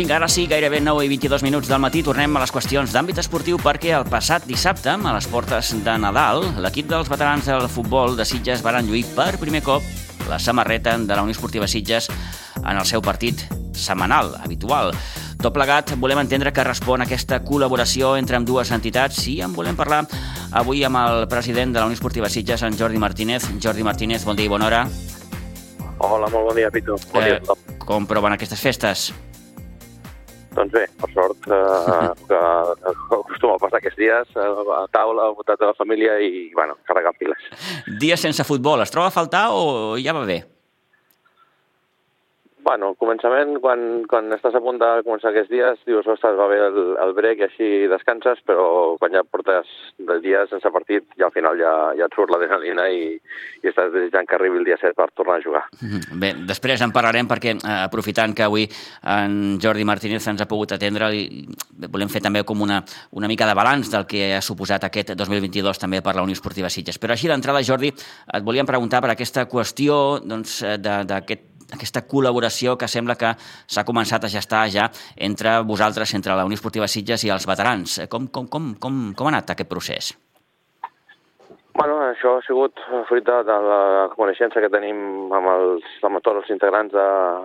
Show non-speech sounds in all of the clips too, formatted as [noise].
Vinga, ara sí, gairebé 9 i 22 minuts del matí, tornem a les qüestions d'àmbit esportiu perquè el passat dissabte, a les portes de Nadal, l'equip dels veterans del futbol de Sitges van lluir per primer cop la samarreta de la Unió Esportiva Sitges en el seu partit setmanal, habitual. Tot plegat, volem entendre que respon a aquesta col·laboració entre amb dues entitats i en volem parlar avui amb el president de la Unió Esportiva Sitges, en Jordi Martínez. Jordi Martínez, bon dia i bona hora. Hola, molt bon dia, Pitu. Bon eh, dia tothom. Com proven aquestes festes? Doncs bé, per sort, eh, [laughs] que acostuma a passar aquests dies eh, a taula, al voltant de la família i, bueno, carregar piles. Dies sense futbol, es troba a faltar o ja va bé? Bueno, al començament, quan, quan estàs a punt de començar aquests dies, dius, ostres, va bé el, el break i així descanses, però quan ja portes del dia sense partit, ja al final ja, ja et surt l'adrenalina i, i estàs desitjant que arribi el dia 7 per tornar a jugar. Mhm. Bé, després en parlarem perquè, eh, aprofitant que avui en Jordi Martínez ens ha pogut atendre, i volem fer també com una, una mica de balanç del que ha suposat aquest 2022 també per la Unió Esportiva Sitges. Però així d'entrada, Jordi, et volíem preguntar per aquesta qüestió doncs, d'aquest aquesta col·laboració que sembla que s'ha començat a gestar ja entre vosaltres, entre la Unió Esportiva Sitges i els veterans. Com, com, com, com, com ha anat aquest procés? Bueno, això ha sigut fruit de, de la coneixença que tenim amb els, amb tots els integrants de,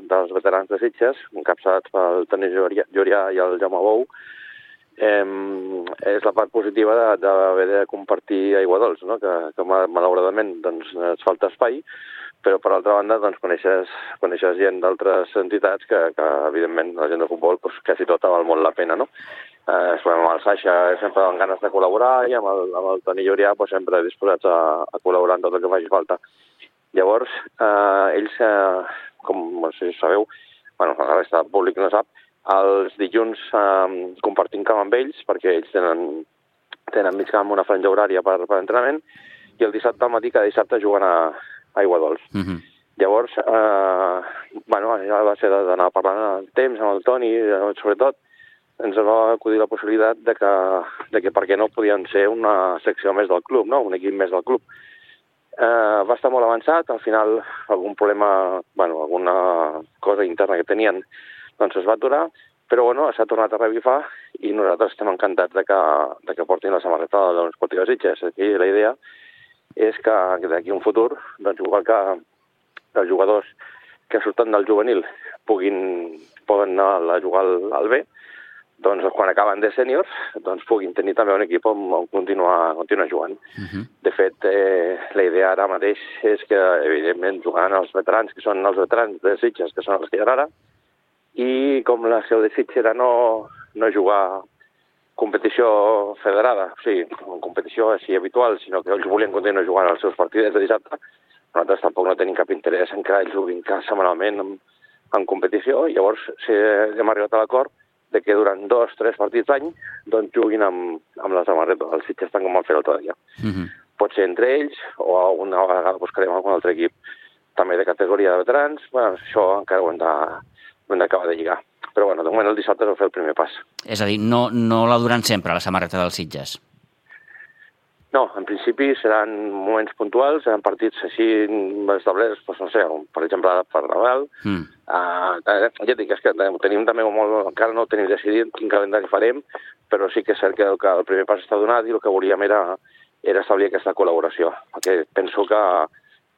dels veterans de Sitges, encapçats pel Toni Llorià, i el Jaume Bou. Eh, és la part positiva d'haver de, de compartir aigua dolç, no? que, que malauradament doncs, ens falta espai, però per altra banda doncs, coneixes, coneixes gent d'altres entitats que, que, evidentment, la gent de futbol doncs, quasi tota val molt la pena, no? Eh, amb el Saixa sempre amb ganes de col·laborar i amb el, amb el Toni Llorià doncs, sempre disposats a, a col·laborar en tot el que faci falta. Llavors, eh, ells, eh, com no sé si sabeu, bueno, la resta del públic no sap, els dilluns eh, compartim camp amb ells, perquè ells tenen, tenen mig camp una franja horària per, per entrenament, i el dissabte al matí, cada dissabte, juguen a, aigua dolç. Uh -huh. Llavors, eh, bueno, ja va ser d'anar parlant el temps amb el Toni, sobretot, ens va acudir la possibilitat de que, de que per què no podien ser una secció més del club, no? un equip més del club. Eh, va estar molt avançat, al final algun problema, bueno, alguna cosa interna que tenien, doncs es va aturar, però bueno, s'ha tornat a revifar i nosaltres estem encantats de que, de que portin la samarreta de l'Esportiva Sitges. Aquí la idea és que, que d'aquí un futur, doncs, igual que els jugadors que surten del juvenil puguin, poden anar a jugar al, al B, doncs quan acaben de sèniors doncs puguin tenir també un equip on, on continuar, continuar jugant. Uh -huh. De fet, eh, la idea ara mateix és que, evidentment, jugant els veterans, que són els veterans de Sitges, que són els que hi ha ara, i com la seu de Sitges era no, no jugar competició federada, o sigui, una competició així habitual, sinó que ells volien continuar jugant els seus partits de dissabte, nosaltres tampoc no tenim cap interès en que ells juguin setmanalment en, en competició, i llavors si hem arribat a l'acord de que durant dos, tres partits l'any doncs juguin amb, amb la samarreta del Sitges tant com van fer l'altre dia. Uh -huh. Pot ser entre ells o una vegada buscarem algun altre equip també de categoria de veterans, bueno, això encara ho hem d'acabar de lligar però bueno, de moment el dissabte es va fer el primer pas. És a dir, no, no la duran sempre, la samarreta dels Sitges? No, en principi seran moments puntuals, seran partits així establerts, doncs no sé, per exemple, per Nadal. Mm. Uh, ja dic, és que tenim també molt, encara no tenim decidit quin calendari farem, però sí que és cert que, que el primer pas està donat i el que volíem era, era establir aquesta col·laboració, perquè penso que,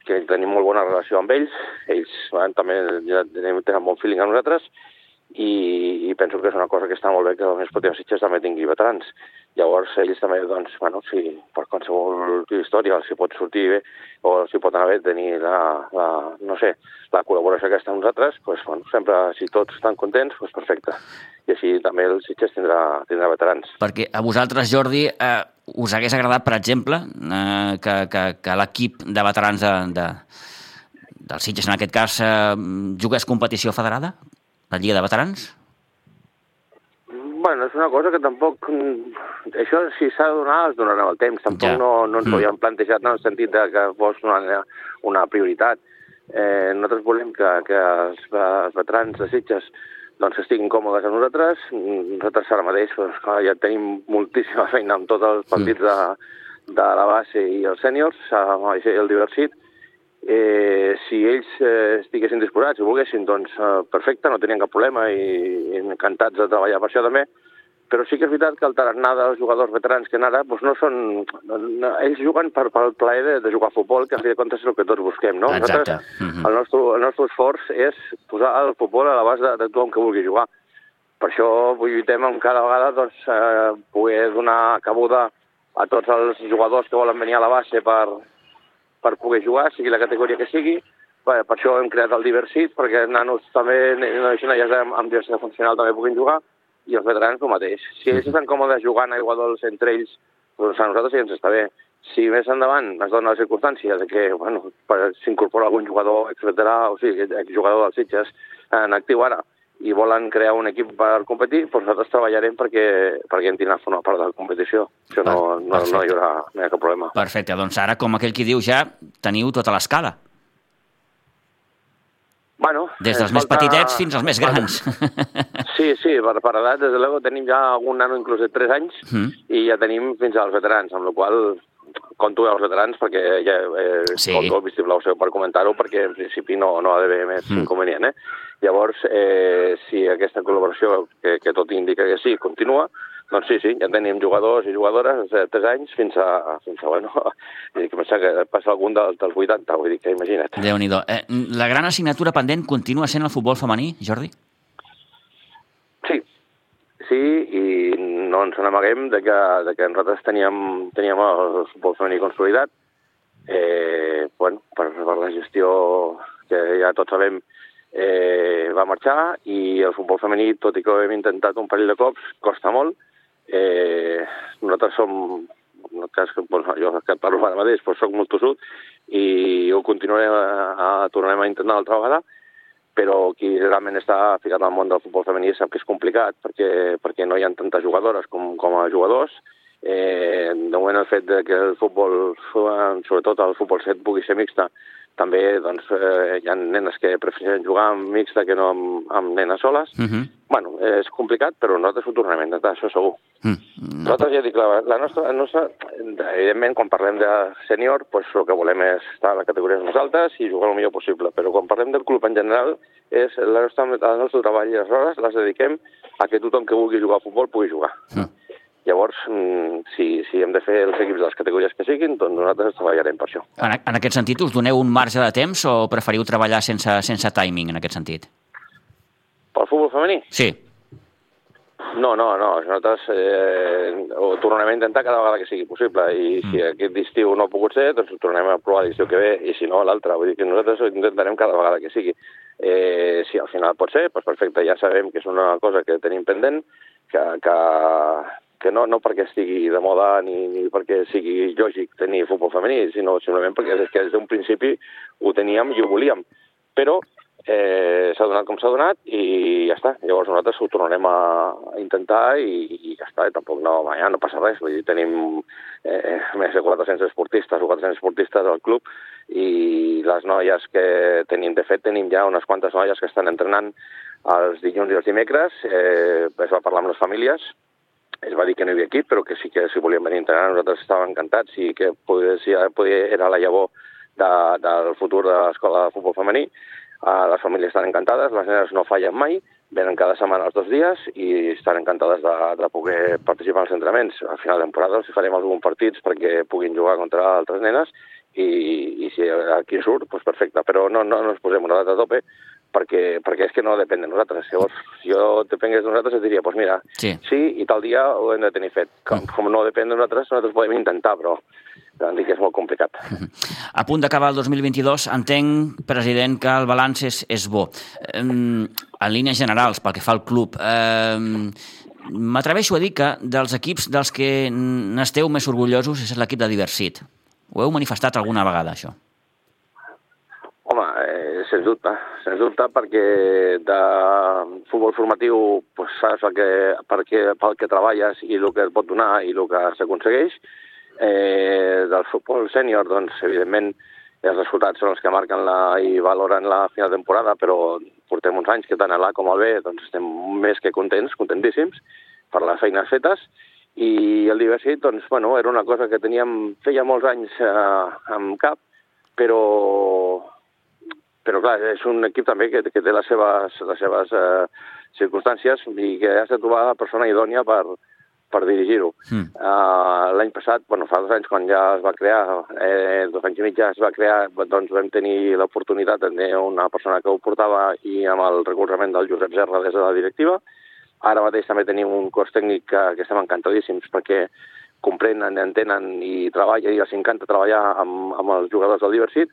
que tenim molt bona relació amb ells, ells bueno, també ja tenen, bon feeling amb nosaltres, i, i penso que és una cosa que està molt bé que Unió Esportiva Sitges també tingui veterans. Llavors, ells també, doncs, bueno, si per qualsevol història els pot sortir bé o si pot anar bé tenir la, la, no sé, la col·laboració aquesta amb nosaltres, doncs, bueno, sempre, si tots estan contents, doncs perfecte. I així també el Sitges tindrà, tindrà veterans. Perquè a vosaltres, Jordi, eh, us hagués agradat, per exemple, eh, que, que, que l'equip de veterans de, de, del Sitges, en aquest cas, eh, jugués competició federada? La Lliga de Veterans? Bueno, és una cosa que tampoc... Això, si s'ha de donar, es donarà el temps. Tampoc ja. no, no ens mm. ho havíem plantejat en el sentit de que fos una, una prioritat. Eh, nosaltres volem que, que els, els veterans de Sitges doncs estiguin còmodes a nosaltres. Nosaltres ara mateix doncs, clar, ja tenim moltíssima feina amb tots els partits mm. de, de la base i els sèniors, amb el diversit, Eh, si ells eh, estiguessin disposats i volguessin, doncs eh, perfecte, no tenien cap problema i, i encantats de treballar per això també, però sí que és veritat que el tarannà dels jugadors veterans que ara doncs no són... No, ells juguen per, per el plaer de, de jugar a futbol, que a fi de comptes és el que tots busquem, no? Exacte. Nosaltres, mm -hmm. el, nostre, el nostre esforç és posar el futbol a l'abast de, de tothom que vulgui jugar. Per això lluitem amb cada vegada doncs, eh, poder donar cabuda a tots els jugadors que volen venir a la base per, per poder jugar, sigui la categoria que sigui. Bé, per això hem creat el Diversit, perquè nanos també, nanos i noies amb, amb diversitat funcional també puguin jugar, i els veterans el mateix. Si ells estan còmodes jugant a iguadols entre ells, doncs a nosaltres sí ens està bé. Si més endavant es dona la circumstància de que bueno, s'incorpora algun jugador exveterà, o sigui, jugador dels Sitges en actiu ara, i volen crear un equip per competir, doncs nosaltres treballarem perquè, perquè entrin a formar part de la competició. Això no, no, no hi haurà, no hi ha cap problema. Perfecte, doncs ara, com aquell qui diu, ja teniu tota l'escala. Bueno, Des dels més falta... petitets fins als més grans. [laughs] Sí, sí, per, per edat, des de luego, tenim ja algun nano inclús de 3 anys mm. i ja tenim fins als veterans, amb la qual conto els veterans perquè ja eh, sí. conto el vistiplau seu per comentar-ho perquè en principi no, no ha d'haver més mm. inconvenient. Eh? Llavors, eh, si aquesta col·laboració, que, que tot indica que sí, continua, doncs sí, sí, ja tenim jugadors i jugadores de 3 anys fins a, fins a bueno, [laughs] que pensar que passa algun dels, dels 80, vull dir que imagina't. déu nhi eh, La gran assignatura pendent continua sent el futbol femení, Jordi? Sí, sí, i no ens n'amaguem de, que, de que nosaltres teníem, teníem el futbol femení consolidat, eh, bueno, per, per la gestió que ja tots sabem eh, va marxar i el futbol femení, tot i que ho hem intentat un parell de cops, costa molt, Eh, nosaltres som, en el cas que bueno, jo que parlo ara mateix, però soc molt tossut i ho continuarem a, a, tornarem a intentar una altra vegada, però qui realment està ficat al món del futbol femení sap que és complicat perquè, perquè no hi ha tantes jugadores com, com a jugadors. Eh, de moment el fet de que el futbol, sobretot el futbol set, pugui ser mixta, també doncs, eh, hi ha nenes que prefereixen jugar amb mixta que no amb, amb nenes soles. Uh -huh. bueno, és complicat, però nosaltres ho tornarem a intentar, això segur. Uh -huh. Nosaltres ja dic, la, la, nostra, la nostra, evidentment, quan parlem de sènior, pues, el que volem és estar a la categoria més altes i jugar el millor possible, però quan parlem del club en general, és la nostra, el nostre treball i les hores les dediquem a que tothom que vulgui jugar a futbol pugui jugar. Uh -huh. Llavors, mm, si, si hem de fer els equips de les categories que siguin, doncs nosaltres treballarem per això. En, en aquest sentit, us doneu un marge de temps o preferiu treballar sense, sense timing, en aquest sentit? Pel futbol femení? Sí. No, no, no. Nosaltres eh, ho tornarem a intentar cada vegada que sigui possible i mm. si aquest estiu no ha pogut ser, doncs ho tornarem a provar l'estiu que ve i si no, l'altre. Vull dir que nosaltres ho intentarem cada vegada que sigui. Eh, si al final pot ser, doncs perfecte, ja sabem que és una cosa que tenim pendent, que, que, que no, no perquè estigui de moda ni, ni perquè sigui lògic tenir futbol femení, sinó simplement perquè és que des d'un principi ho teníem i ho volíem. Però eh, s'ha donat com s'ha donat i ja està. Llavors nosaltres ho tornarem a intentar i, i ja està. I tampoc no, ja no passa res. Vull dir, tenim eh, més de 400 esportistes o 400 esportistes al club i les noies que tenim, de fet, tenim ja unes quantes noies que estan entrenant els dilluns i els dimecres. Eh, es va parlar amb les famílies es va dir que no hi havia equip, però que sí que si volien venir a entrenar nosaltres estàvem encantats i que podia, si podia, era la llavor de, del futur de l'escola de futbol femení. Uh, les famílies estan encantades, les nenes no fallen mai, venen cada setmana els dos dies i estan encantades de, de poder participar als entrenaments. Al final de temporada els farem alguns partits perquè puguin jugar contra altres nenes i, i si aquí surt, doncs perfecte, però no, no, no ens posem una data a tope perquè, perquè és que no depèn de nosaltres. Llavors, si jo depengués de nosaltres, et diria, doncs pues mira, sí. sí, i tal dia ho hem de tenir fet. Com, com no depèn de nosaltres, nosaltres podem intentar, però dic que és molt complicat. A punt d'acabar el 2022, entenc, president, que el balanç és, és bo. En línies generals, pel que fa al club, eh, m'atreveixo a dir que dels equips dels que n'esteu més orgullosos és l'equip de Diversit. Ho heu manifestat alguna vegada, això? Home, eh, sens dubte, sens dubte, perquè de futbol formatiu pues, saps el que, perquè, pel que treballes i el que et pot donar i el que s'aconsegueix. Eh, del futbol sènior, doncs, evidentment, els resultats són els que marquen la, i valoren la final de temporada, però portem uns anys que tant a l'A com al B doncs estem més que contents, contentíssims, per les feines fetes, i el diversit, doncs, bueno, era una cosa que teníem, feia molts anys eh, amb cap, però, però clar, és un equip també que, que té les seves, les seves eh, circumstàncies i que has de trobar la persona idònia per, per dirigir-ho. Mm. Uh, L'any passat, bueno, fa dos anys, quan ja es va crear, eh, dos anys i mig ja es va crear, doncs vam tenir l'oportunitat de tenir una persona que ho portava i amb el recolzament del Josep Serra des de la directiva. Ara mateix també tenim un cos tècnic que, que estem encantadíssims perquè comprenen, entenen i treballen i els encanta treballar amb, amb els jugadors del Diversit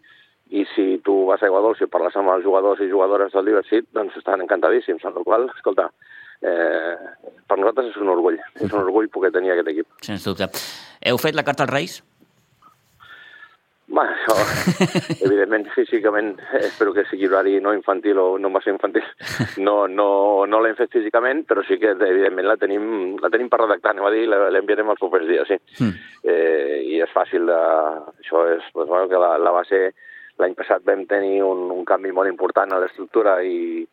i si tu vas a Iguadols i parles amb els jugadors i jugadores del Diversit, doncs estan encantadíssims, amb la qual escolta, eh, per nosaltres és un orgull, és un orgull poder tenir aquest equip. Sens dubte. Heu fet la carta als Reis? Bueno, això, [laughs] evidentment, físicament, espero que sigui horari no infantil o no massa infantil. No, no, no l'hem fet físicament, però sí que, evidentment, la tenim, la tenim per redactar, anem a dir, l'enviarem els propers dies, sí. Mm. Eh, I és fàcil de... Això és, doncs, bueno, que la, la base... L'any passat vam tenir un, un canvi molt important a l'estructura i,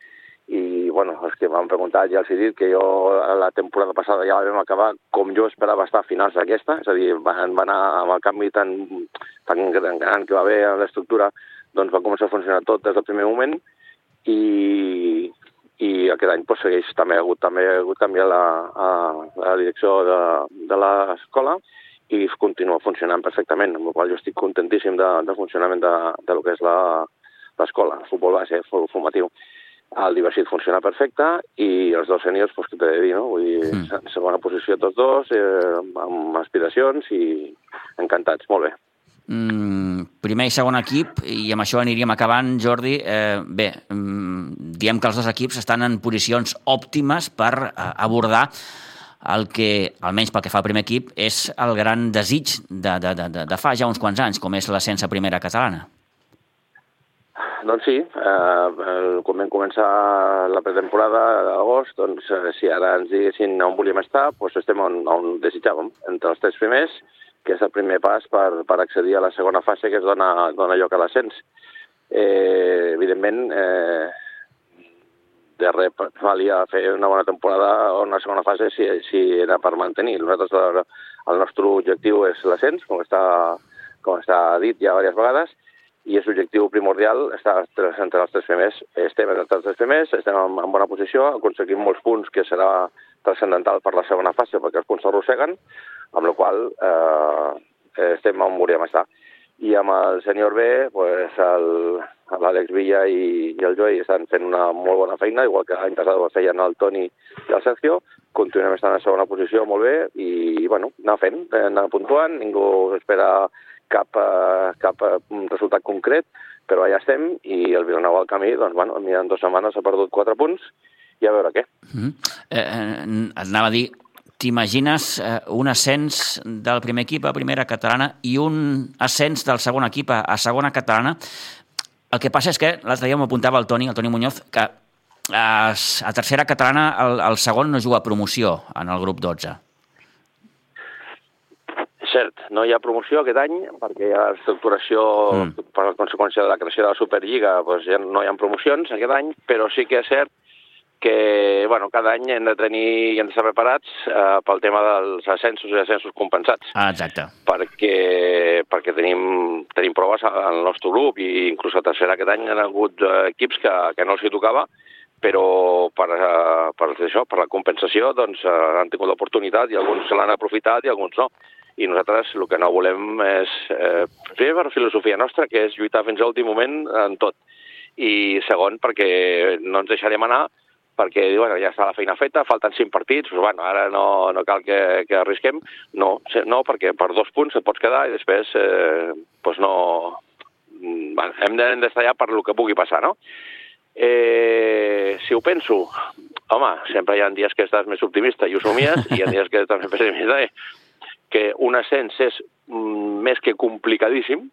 i bueno, els que m'han preguntat ja els he dit que jo la temporada passada ja la vam acabar com jo esperava estar a finals d'aquesta, és a dir, van, va anar amb el canvi tan, tan gran que va haver en l'estructura, doncs va començar a funcionar tot des del primer moment i, i aquest any pues, segueix també ha hagut, també ha hagut canviar la, a, la direcció de, de l'escola i continua funcionant perfectament, amb la qual jo estic contentíssim de, del funcionament de, de lo que és l'escola, el futbol base, el formatiu el diversit funciona perfecte i els dos sèniors, doncs, què t'he de dir, no? Vull dir, mm. segona posició tots dos, eh, amb aspiracions i encantats, molt bé. Mm, primer i segon equip, i amb això aniríem acabant, Jordi. Eh, bé, mm, diem que els dos equips estan en posicions òptimes per eh, abordar el que, almenys pel que fa al primer equip, és el gran desig de, de, de, de fa ja uns quants anys, com és l'ascens a primera catalana. Doncs sí, eh, quan vam començar la pretemporada d'agost, doncs eh, si ara ens diguessin on volíem estar, doncs estem on, on desitjàvem, entre els tres primers, que és el primer pas per, per accedir a la segona fase que es dona, dona lloc a l'ascens. Eh, evidentment, eh, de res valia fer una bona temporada o una segona fase si, si era per mantenir. Nosaltres, el, el nostre objectiu és l'ascens, com està, com està dit ja diverses vegades, i és l'objectiu primordial estar entre els tres primers. Estem entre els tres primers, estem en, en bona posició, aconseguim molts punts que serà transcendental per la segona fase perquè els punts s'arrosseguen, amb la qual eh, estem on volíem estar. I amb el senyor B, pues, l'Àlex Villa i, i el Joey estan fent una molt bona feina, igual que l'any passat ho feien el Toni i el Sergio, continuem estant en segona posició molt bé i, bueno, anar fent, anar puntuant, ningú espera cap, uh, cap uh, resultat concret, però allà estem i el Vilanova al camí, doncs, bueno, en dues setmanes ha perdut quatre punts i a veure què. Mm -hmm. eh, eh, anava a dir, t'imagines eh, un ascens del primer equip a primera catalana i un ascens del segon equip a, a segona catalana? El que passa és que l'altre dia m'apuntava el Toni, el Toni Muñoz, que a, a tercera catalana el, el segon no juga a promoció en el grup 12 cert, no hi ha promoció aquest any perquè hi ha estructuració mm. per la conseqüència de la creació de la Superliga, doncs ja no hi ha promocions aquest any, però sí que és cert que bueno, cada any hem de tenir i hem d'estar preparats eh, pel tema dels ascensos i ascensos compensats. Ah, exacte. Perquè, perquè tenim, tenim proves al nostre grup i inclús a tercera aquest any han hagut eh, equips que, que no els hi tocava però per, eh, per, això, per la compensació doncs, eh, han tingut l'oportunitat i alguns se l'han aprofitat i alguns no i nosaltres el que no volem és, eh, primer per filosofia nostra, que és lluitar fins a l'últim moment en tot, i segon perquè no ens deixarem anar perquè bueno, ja està la feina feta, falten cinc partits, doncs, bueno, ara no, no cal que, que arrisquem, no, no, perquè per dos punts et pots quedar i després eh, doncs no, bueno, hem d'estar allà per el que pugui passar, no? Eh, si ho penso, home, sempre hi ha dies que estàs més optimista i ho somies, i hi ha dies que estàs més pessimista, eh? Que un ascens és mm, més que complicadíssim,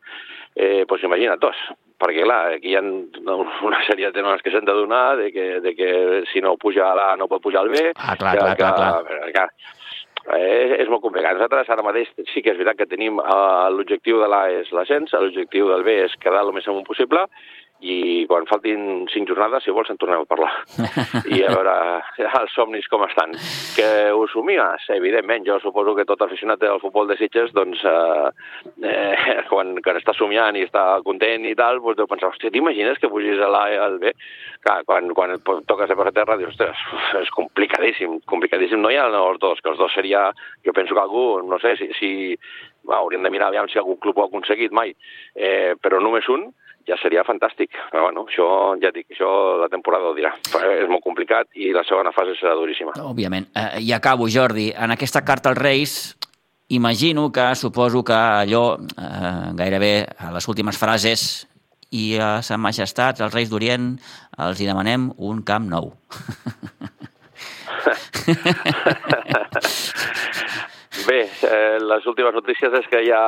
eh, pues imagina't dos. Perquè, clar, aquí hi ha una sèrie de temes que s'han de donar, de que, de que si no puja l'A no pot pujar al B. Ah, clar, que, clar, clar, clar. clar. clar eh, és molt complicat. Nosaltres ara mateix sí que és veritat que tenim eh, l'objectiu de l'A és l'ascens, l'objectiu del B és quedar el més amunt possible, i quan faltin cinc jornades, si vols, en tornem a parlar. [laughs] I a veure els somnis com estan. Que ho somies, evidentment. Jo suposo que tot aficionat del futbol de Sitges, doncs, eh, eh, quan, quan està somiant i està content i tal, doncs deu pensar, hòstia, t'imagines que pugis a l'A i al B? Clar, quan, quan toques a per terra, dius, ostres, és complicadíssim, complicadíssim. No hi ha els dos, que els dos seria, jo penso que algú, no sé, si, si hauríem de mirar aviam si algun club ho ha aconseguit mai, eh, però només un, ja seria fantàstic. Però bueno, això ja dic, això la temporada ho dirà. És molt complicat i la segona fase serà duríssima. Òbviament. Eh, I acabo, Jordi. En aquesta carta als Reis imagino que suposo que allò, eh, gairebé a les últimes frases, i a Sa Majestat, els Reis d'Orient, els hi demanem un camp nou. [laughs] [laughs] [laughs] Bé, eh, les últimes notícies és que ja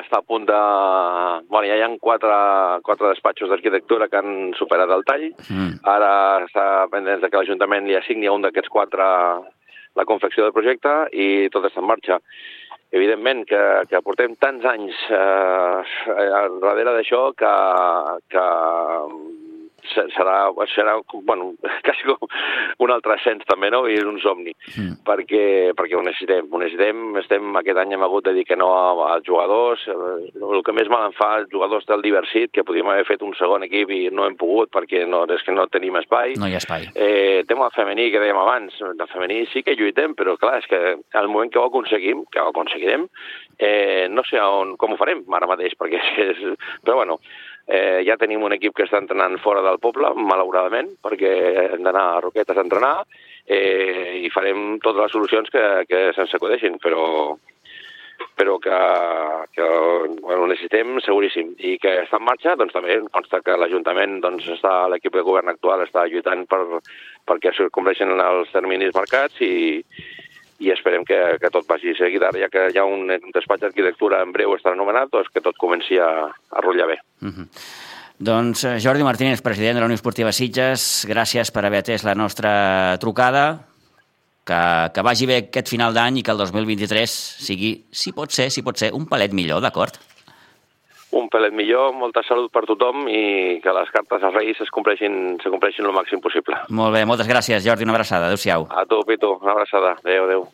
està a punt de... Bueno, ja hi ha quatre, quatre despatxos d'arquitectura que han superat el tall. Mm. Ara està pendent que l'Ajuntament li assigni a un d'aquests quatre la confecció del projecte i tot està en marxa. Evidentment que, que portem tants anys eh, darrere d'això que, que serà, serà bueno, [laughs] quasi com un altre ascens també, no? I és un somni, mm. perquè, perquè ho necessitem, ho necessitem, estem, aquest any hem hagut de dir que no als jugadors, el que més mal em fa, els jugadors del diversit, que podríem haver fet un segon equip i no hem pogut perquè no, és que no tenim espai. No hi ha espai. Eh, tema femení, que dèiem abans, el femení sí que lluitem, però clar, és que al moment que ho aconseguim, que ho aconseguirem, eh, no sé on, com ho farem ara mateix, perquè és, és, però bueno, Eh, ja tenim un equip que està entrenant fora del poble, malauradament, perquè hem d'anar a Roquetes a entrenar eh, i farem totes les solucions que, que se'ns acudeixin, però, però que, que bueno, necessitem seguríssim. I que està en marxa, doncs també consta que l'Ajuntament, doncs està l'equip de govern actual està lluitant per, perquè es compleixin els terminis marcats i, i esperem que, que tot vagi seguit. Ara ja que hi ha un, despatx d'arquitectura en breu estarà anomenat, doncs que tot comenci a, a rotllar bé. Mhm. -huh. Doncs eh, Jordi Martínez, president de la Unió Esportiva Sitges, gràcies per haver atès la nostra trucada, que, que vagi bé aquest final d'any i que el 2023 sigui, si pot ser, si pot ser, un palet millor, d'acord? Un pelet millor, molta salut per tothom i que les cartes als Reis es compleixin, se compleixin el màxim possible. Molt bé, moltes gràcies, Jordi, una abraçada. Adéu-siau. A tu, Pitu, una abraçada. Adéu, adéu.